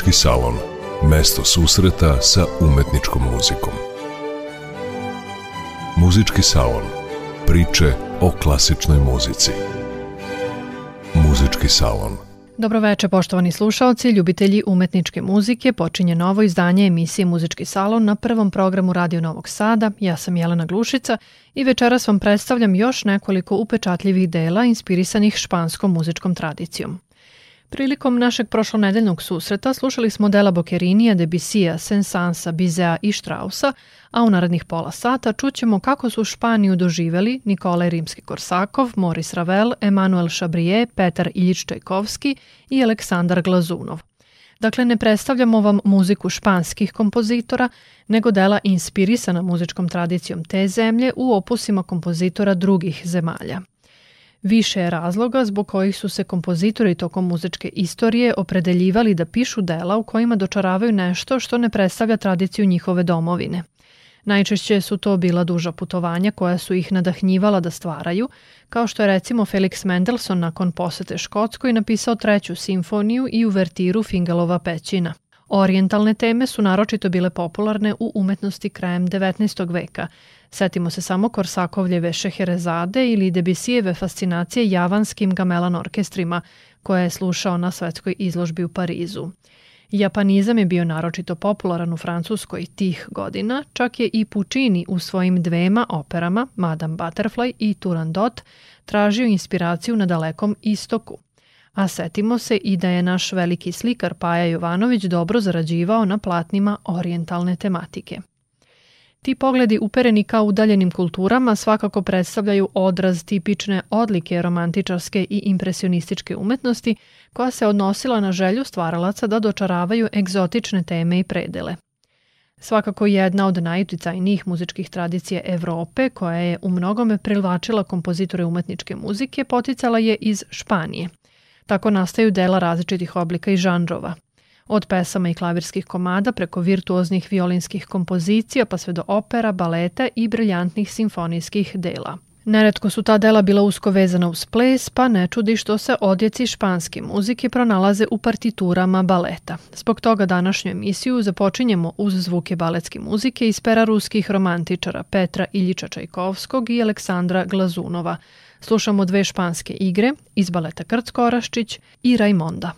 Muzički salon. Mesto susreta sa umetničkom muzikom. Muzički salon. Priče o klasičnoj muzici. Muzički salon. Dobroveče poštovani slušaoci, ljubitelji umetničke muzike, počinje novo izdanje emisije Muzički salon na prvom programu Radio Novog Sada. Ja sam Jelena Glušica i večeras vam predstavljam još nekoliko upečatljivih dela inspirisanih španskom muzičkom tradicijom. Prilikom našeg prošlonedeljnog susreta slušali smo dela Bokerinija, Debisija, Sensansa, Bizea i Štrausa, a u narednih pola sata čućemo kako su Španiju doživeli Nikolaj Rimski-Korsakov, Moris Ravel, Emanuel Chabrier, Petar Iljič Čajkovski i Aleksandar Glazunov. Dakle, ne predstavljamo vam muziku španskih kompozitora, nego dela inspirisana muzičkom tradicijom te zemlje u opusima kompozitora drugih zemalja. Više je razloga zbog kojih su se kompozitori tokom muzičke istorije opredeljivali da pišu dela u kojima dočaravaju nešto što ne predstavlja tradiciju njihove domovine. Najčešće su to bila duža putovanja koja su ih nadahnjivala da stvaraju, kao što je recimo Felix Mendelssohn nakon posete Škotskoj napisao treću simfoniju i uvertiru Fingalova pećina. Orijentalne teme su naročito bile popularne u umetnosti krajem 19. veka, Setimo se samo Korsakovljeve Šeherezade ili Debisijeve fascinacije javanskim gamelan orkestrima koje je slušao na svetskoj izložbi u Parizu. Japanizam je bio naročito popularan u Francuskoj tih godina, čak je i Puccini u svojim dvema operama, Madame Butterfly i Turandot, tražio inspiraciju na dalekom istoku. A setimo se i da je naš veliki slikar Paja Jovanović dobro zarađivao na platnima orijentalne tematike. Ti pogledi upereni ka udaljenim kulturama svakako predstavljaju odraz tipične odlike romantičarske i impresionističke umetnosti koja se odnosila na želju stvaralaca da dočaravaju egzotične teme i predele. Svakako jedna od najuticajnijih muzičkih tradicija Evrope, koja je u mnogome privlačila kompozitore umetničke muzike, poticala je iz Španije. Tako nastaju dela različitih oblika i žanrova – Od pesama i klavirskih komada preko virtuoznih violinskih kompozicija pa sve do opera, baleta i briljantnih simfonijskih dela. Neretko su ta dela bila usko vezana uz ples, pa ne čudi što se odjeci španske muzike pronalaze u partiturama baleta. Zbog toga današnju emisiju započinjemo uz zvuke baletske muzike iz pera ruskih romantičara Petra Iljiča Čajkovskog i Aleksandra Glazunova. Slušamo dve španske igre iz baleta Krcko-Oraščić i Raimonda.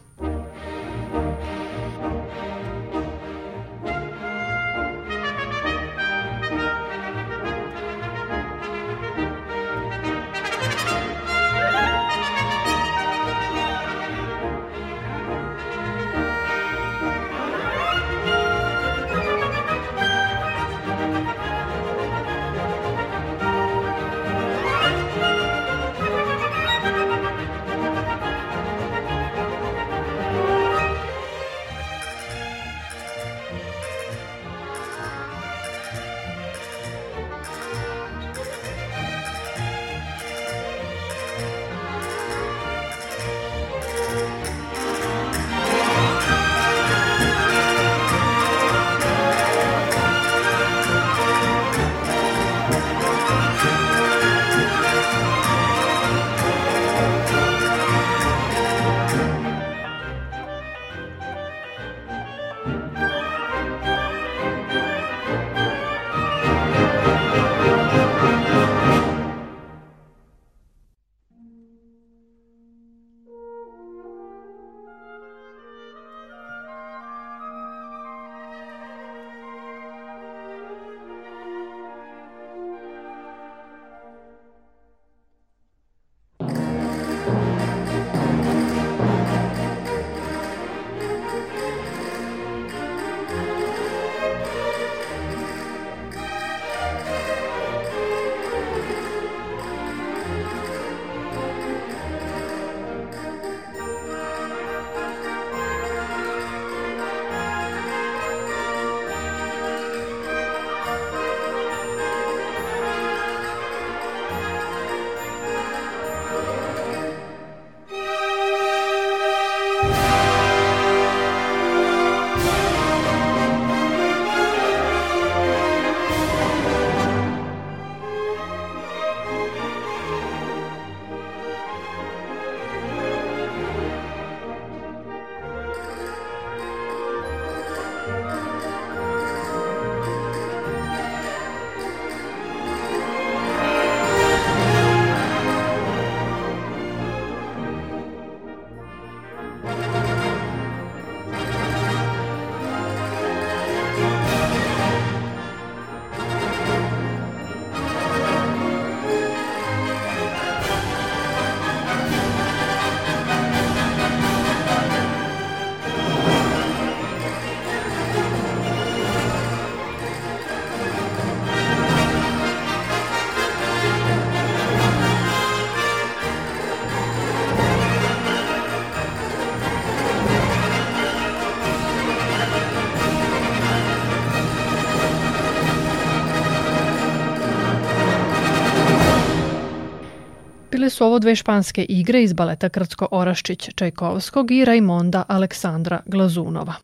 Bile su ovo dve španske igre iz baleta Krcko-Oraščić Čajkovskog i Raimonda Aleksandra Glazunova.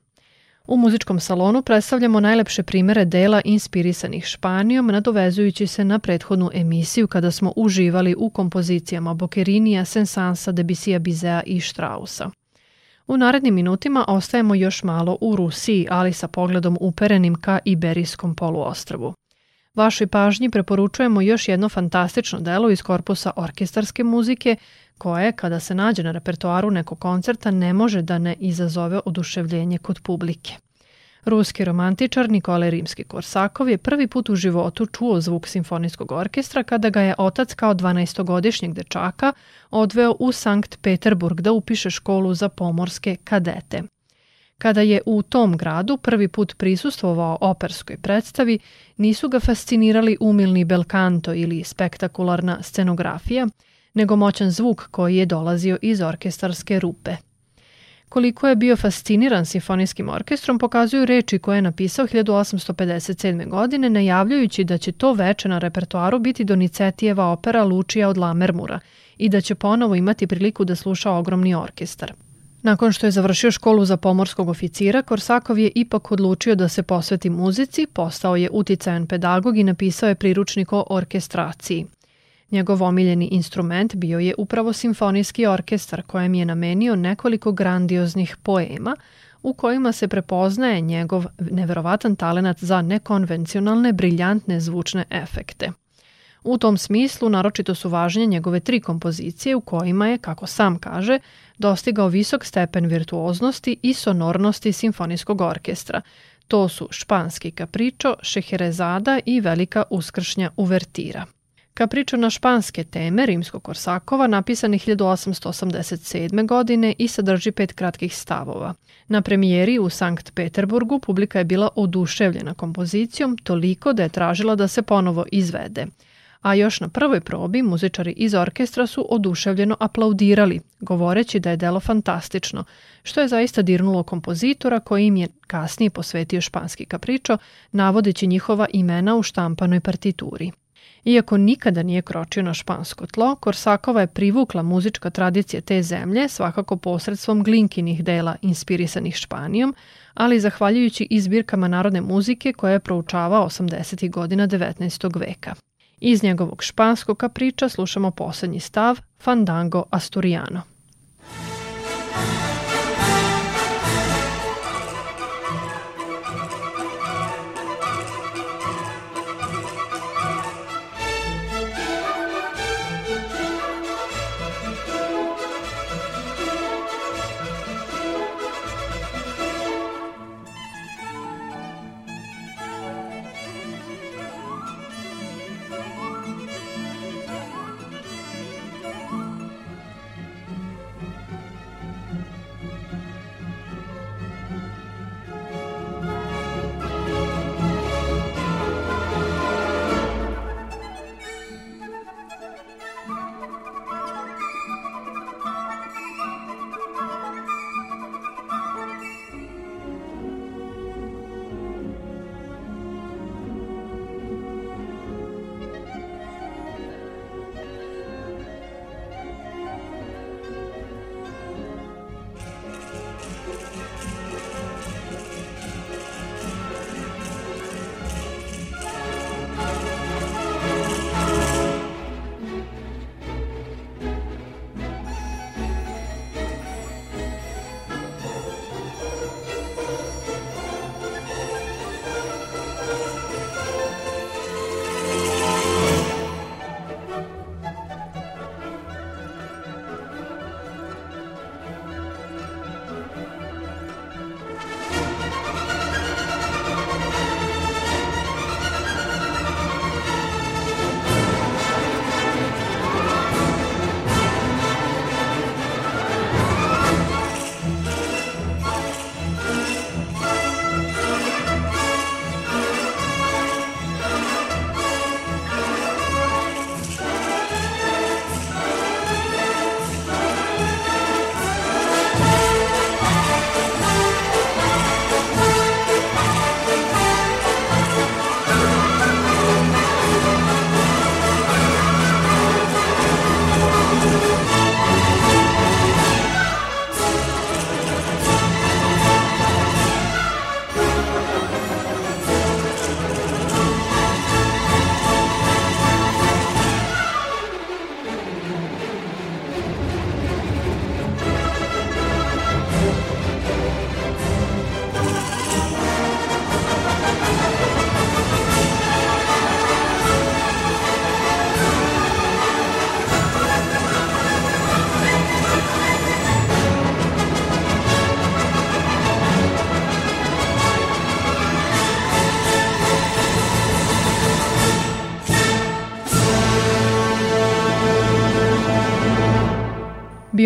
U muzičkom salonu predstavljamo najlepše primere dela inspirisanih Španijom, nadovezujući se na prethodnu emisiju kada smo uživali u kompozicijama Boquerinija, Sensansa, Debisija Bizea i Strausa. U narednim minutima ostajemo još malo u Rusiji, ali sa pogledom uperenim ka Iberijskom poluostrvu. Vašoj pažnji preporučujemo još jedno fantastično delo iz korpusa orkestarske muzike, koje, kada se nađe na repertoaru nekog koncerta, ne može da ne izazove oduševljenje kod publike. Ruski romantičar Nikolaj Rimski-Korsakov je prvi put u životu čuo zvuk simfonijskog orkestra kada ga je otac kao 12-godišnjeg dečaka odveo u Sankt Peterburg da upiše školu za pomorske kadete. Kada je u tom gradu prvi put prisustvovao operskoj predstavi, nisu ga fascinirali umilni belkanto ili spektakularna scenografija, nego moćan zvuk koji je dolazio iz orkestarske rupe. Koliko je bio fasciniran simfonijskim orkestrom pokazuju reči koje je napisao 1857. godine najavljujući da će to veče na repertoaru biti Donizetijeva opera Lučija od Lamermura i da će ponovo imati priliku da sluša ogromni orkestar. Nakon što je završio školu za pomorskog oficira, Korsakov je ipak odlučio da se posveti muzici, postao je uticajan pedagog i napisao je priručnik o orkestraciji. Njegov omiljeni instrument bio je upravo simfonijski orkestar kojem je namenio nekoliko grandioznih poema u kojima se prepoznaje njegov neverovatan talenat za nekonvencionalne, briljantne zvučne efekte. U tom smislu naročito su važnje njegove tri kompozicije u kojima je, kako sam kaže, dostigao visok stepen virtuoznosti i sonornosti simfonijskog orkestra. To su Španski kapričo, Šeherezada i Velika uskršnja uvertira. Kapričo na španske teme Rimsko-Korsakova napisan je 1887. godine i sadrži pet kratkih stavova. Na premijeri u Sankt Peterburgu publika je bila oduševljena kompozicijom toliko da je tražila da se ponovo izvede – a još na prvoj probi muzičari iz orkestra su oduševljeno aplaudirali, govoreći da je delo fantastično, što je zaista dirnulo kompozitora koji im je kasnije posvetio španski kapričo, navodeći njihova imena u štampanoj partituri. Iako nikada nije kročio na špansko tlo, Korsakova je privukla muzička tradicija te zemlje svakako posredstvom glinkinih dela inspirisanih Španijom, ali zahvaljujući izbirkama narodne muzike koje je proučavao 80. godina 19. veka. Iz njegovog španskog kapriča slušamo poslednji stav Fandango Asturiano.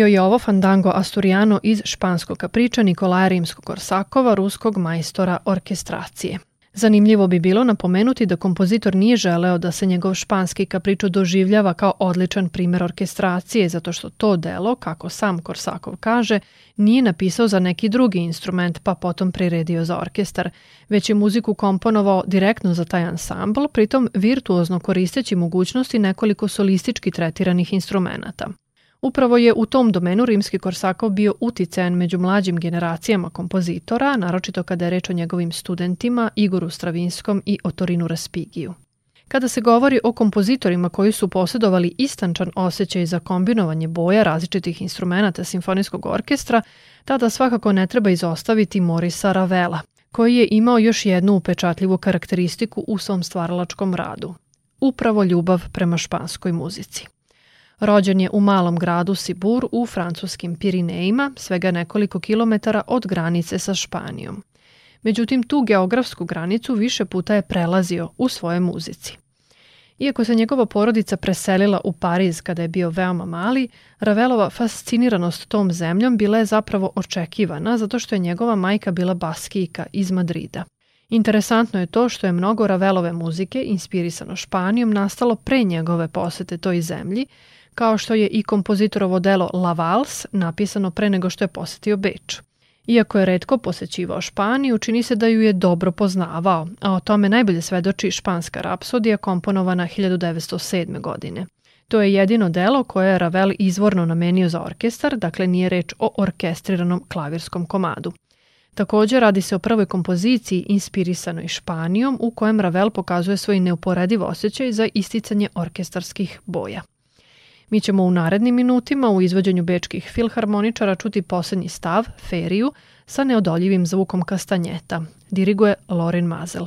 Bio je ovo fandango Asturiano iz španskog kapriča Nikolaja Rimskog-Korsakova, ruskog majstora orkestracije. Zanimljivo bi bilo napomenuti da kompozitor nije želeo da se njegov španski kapričo doživljava kao odličan primer orkestracije, zato što to delo, kako sam Korsakov kaže, nije napisao za neki drugi instrument pa potom priredio za orkestar, već je muziku komponovao direktno za taj ansambl, pritom virtuozno koristeći mogućnosti nekoliko solistički tretiranih instrumenta. Upravo je u tom domenu rimski Korsakov bio uticajan među mlađim generacijama kompozitora, naročito kada je reč o njegovim studentima Igoru Stravinskom i Otorinu Raspigiju. Kada se govori o kompozitorima koji su posjedovali istančan osjećaj za kombinovanje boja različitih instrumenta simfonijskog orkestra, tada svakako ne treba izostaviti Morisa Ravela, koji je imao još jednu upečatljivu karakteristiku u svom stvaralačkom radu. Upravo ljubav prema španskoj muzici. Rođen je u malom gradu Sibur u francuskim Pirinejima, svega nekoliko kilometara od granice sa Španijom. Međutim, tu geografsku granicu više puta je prelazio u svoje muzici. Iako se njegova porodica preselila u Pariz kada je bio veoma mali, Ravelova fasciniranost tom zemljom bila je zapravo očekivana zato što je njegova majka bila baskijka iz Madrida. Interesantno je to što je mnogo Ravelove muzike, inspirisano Španijom, nastalo pre njegove posete toj zemlji, kao što je i kompozitorovo delo La Vals, napisano pre nego što je posetio Beč. Iako je redko posećivao Španiju, čini se da ju je dobro poznavao, a o tome najbolje svedoči španska rapsodija komponovana 1907. godine. To je jedino delo koje je Ravel izvorno namenio za orkestar, dakle nije reč o orkestriranom klavirskom komadu. Također radi se o prvoj kompoziciji inspirisanoj Španijom u kojem Ravel pokazuje svoj neuporediv osjećaj za isticanje orkestarskih boja. Mi ćemo u narednim minutima u izvođenju bečkih filharmoničara čuti poslednji stav, feriju, sa neodoljivim zvukom kastanjeta. Diriguje Lorin Mazel.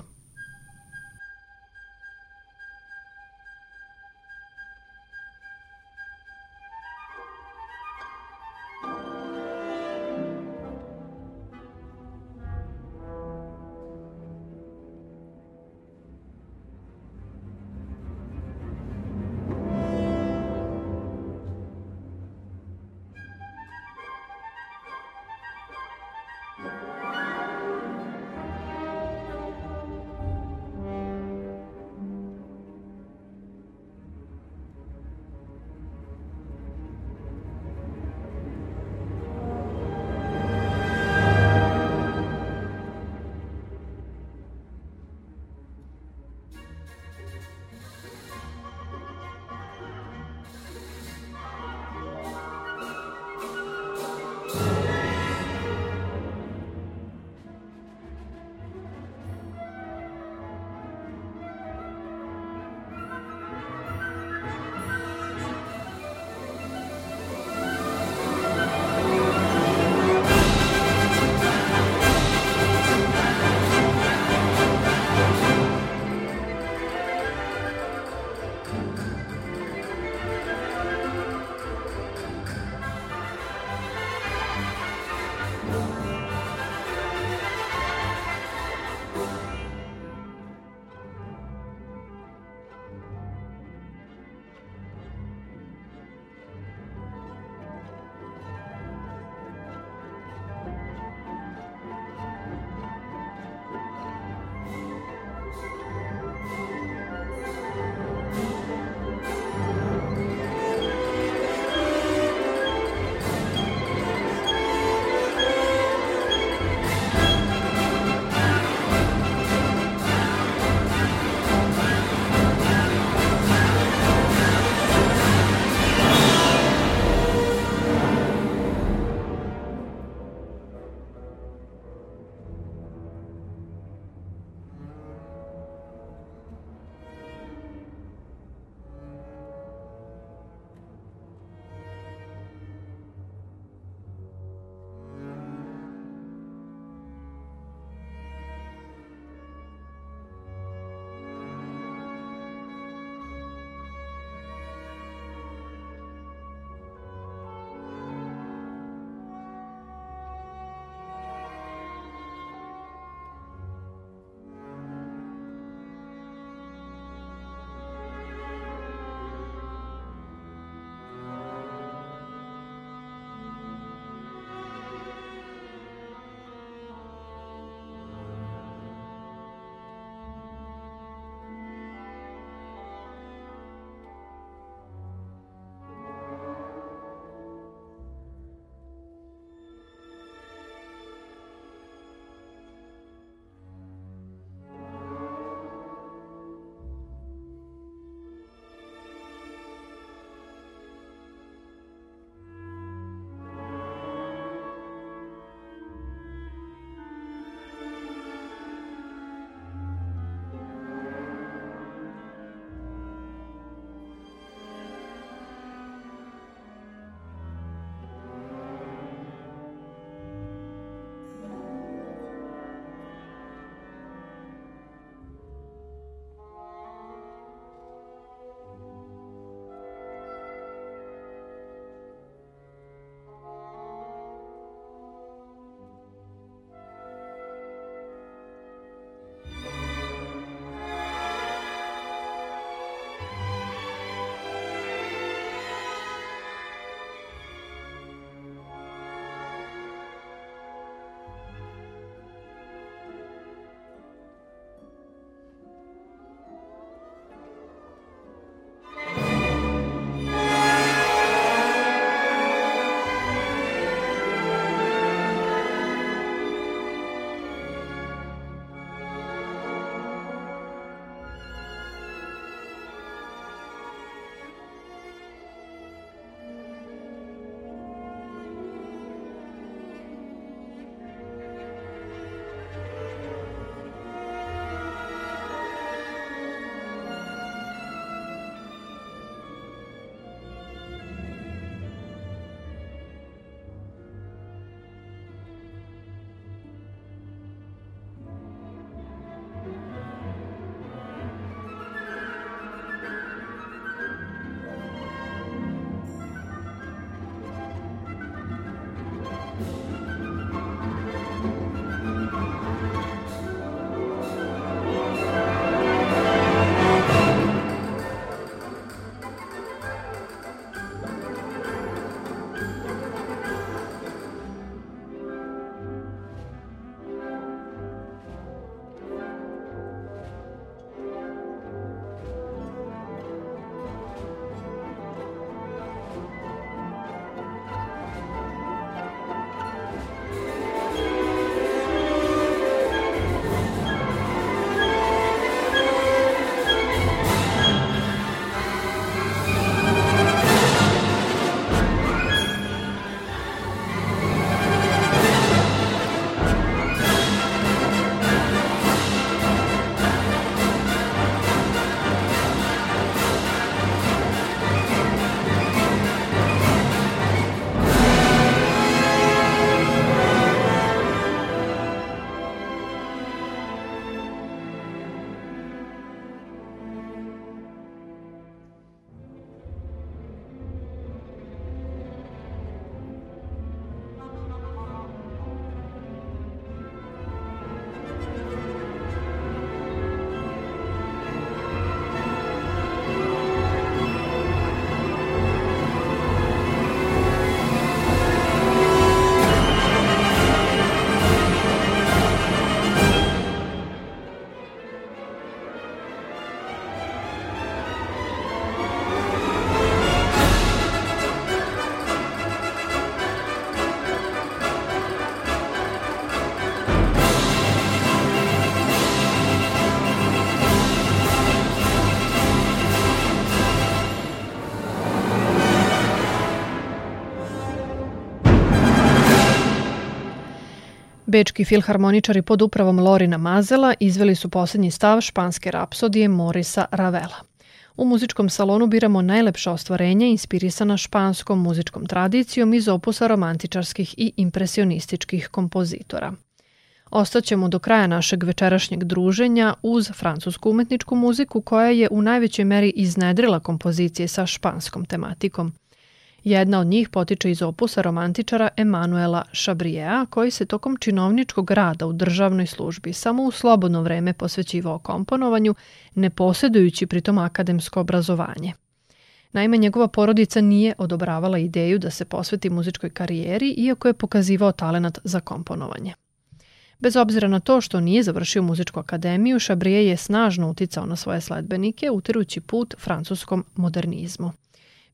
Bečki filharmoničari pod upravom Lorina Mazela izveli su poslednji stav španske rapsodije Morisa Ravela. U muzičkom salonu biramo najlepša ostvarenja inspirisana španskom muzičkom tradicijom iz opusa romantičarskih i impresionističkih kompozitora. Ostaćemo do kraja našeg večerašnjeg druženja uz francusku umetničku muziku koja je u najvećoj meri iznedrila kompozicije sa španskom tematikom – Jedna od njih potiče iz opusa romantičara Emanuela Šabrijea, koji se tokom činovničkog rada u državnoj službi samo u slobodno vreme posvećivao komponovanju, ne posjedujući pritom akademsko obrazovanje. Naime, njegova porodica nije odobravala ideju da se posveti muzičkoj karijeri, iako je pokazivao talenat za komponovanje. Bez obzira na to što nije završio muzičku akademiju, Šabrije je snažno uticao na svoje sledbenike, utirujući put francuskom modernizmu.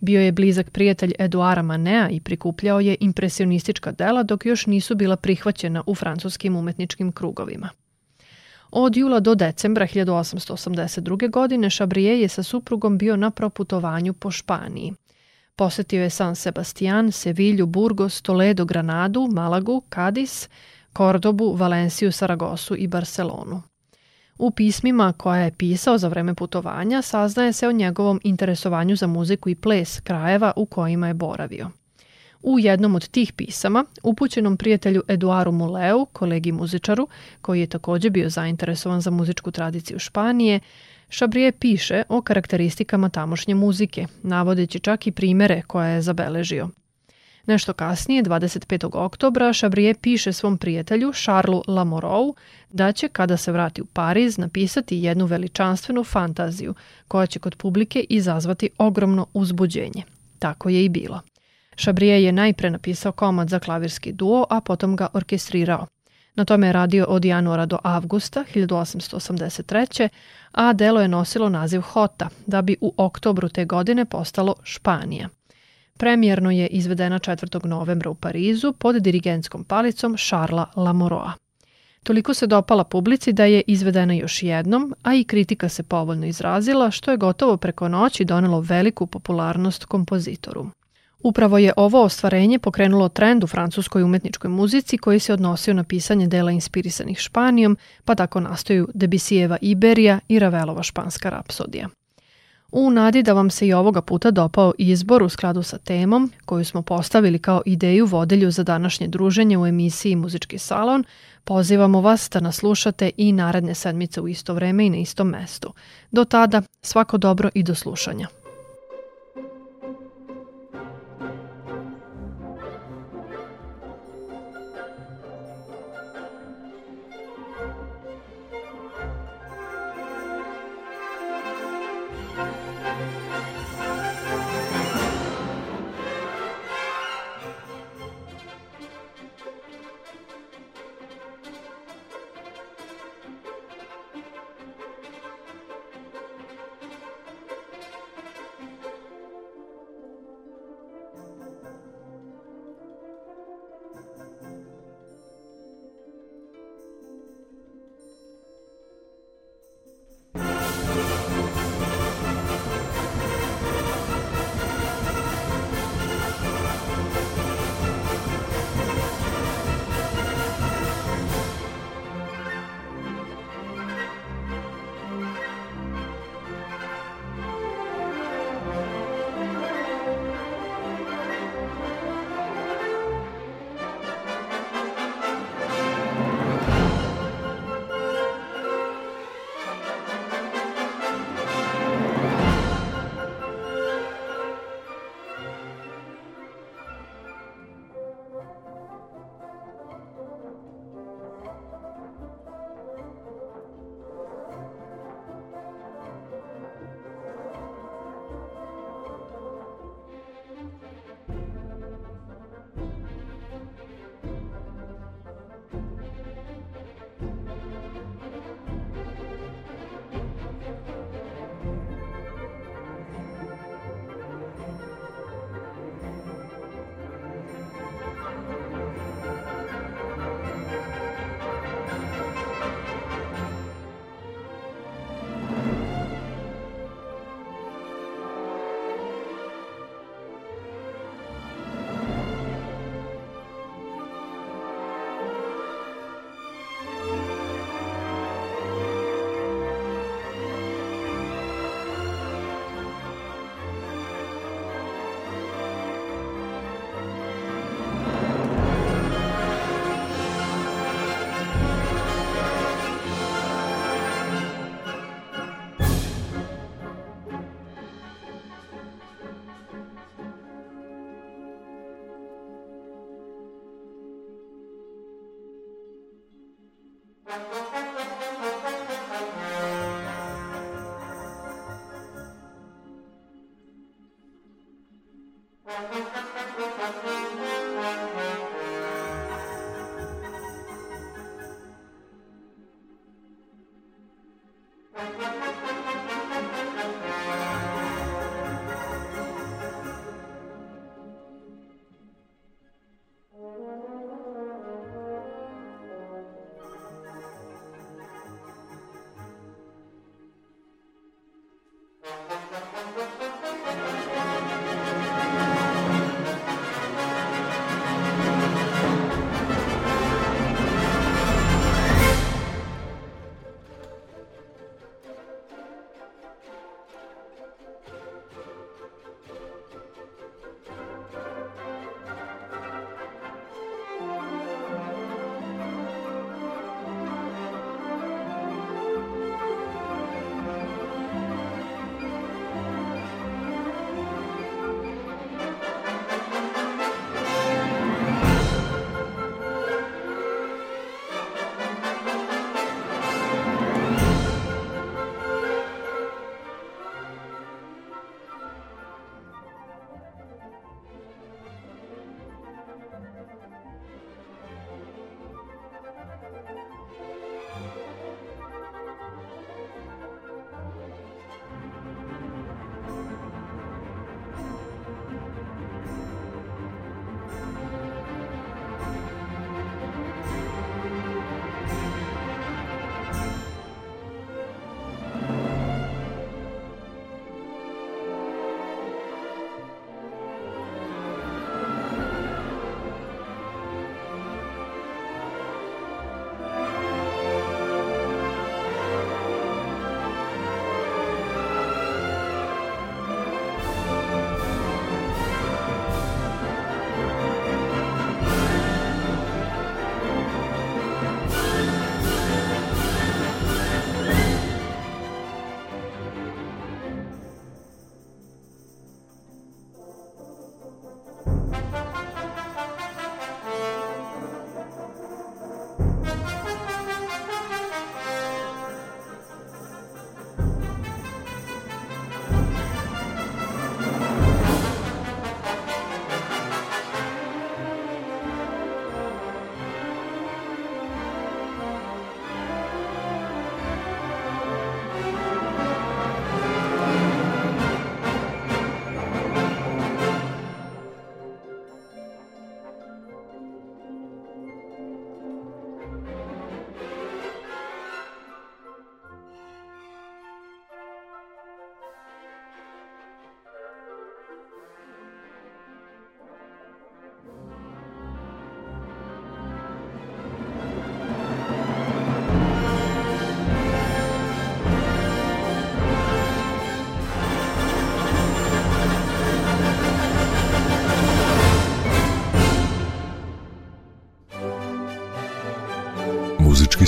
Bio je blizak prijatelj Eduara Manea i prikupljao je impresionistička dela dok još nisu bila prihvaćena u francuskim umetničkim krugovima. Od jula do decembra 1882. godine Chabrier je sa suprugom bio na proputovanju po Španiji. Posetio je San Sebastian, Sevilju, Burgos, Toledo, Granadu, Malagu, Cadiz, Kordobu, Valenciju, Saragosu i Barcelonu. U pismima koja je pisao za vreme putovanja saznaje se o njegovom interesovanju za muziku i ples krajeva u kojima je boravio. U jednom od tih pisama, upućenom prijatelju Eduaru Muleu, kolegi muzičaru, koji je takođe bio zainteresovan za muzičku tradiciju Španije, Šabrije piše o karakteristikama tamošnje muzike, navodeći čak i primere koje je zabeležio – Nešto kasnije, 25. oktobra, Chabrier piše svom prijatelju Charlesu Lamourou da će, kada se vrati u Pariz, napisati jednu veličanstvenu fantaziju koja će kod publike izazvati ogromno uzbuđenje. Tako je i bilo. Chabrier je najpre napisao komad za klavirski duo, a potom ga orkestrirao. Na tome je radio od januara do avgusta 1883. a delo je nosilo naziv Hota, da bi u oktobru te godine postalo Španija – Premijerno je izvedena 4. novembra u Parizu pod dirigentskom palicom Šarla Lamoroa. Toliko se dopala publici da je izvedena još jednom, a i kritika se povoljno izrazila, što je gotovo preko noći donelo veliku popularnost kompozitoru. Upravo je ovo ostvarenje pokrenulo trend u francuskoj umetničkoj muzici koji se odnosio na pisanje dela inspirisanih Španijom, pa tako nastaju Debisijeva Iberija i Ravelova španska rapsodija. U nadi da vam se i ovoga puta dopao izbor u skladu sa temom koju smo postavili kao ideju vodelju za današnje druženje u emisiji Muzički salon, pozivamo vas da nas slušate i naredne sedmice u isto vreme i na istom mestu. Do tada, svako dobro i do slušanja.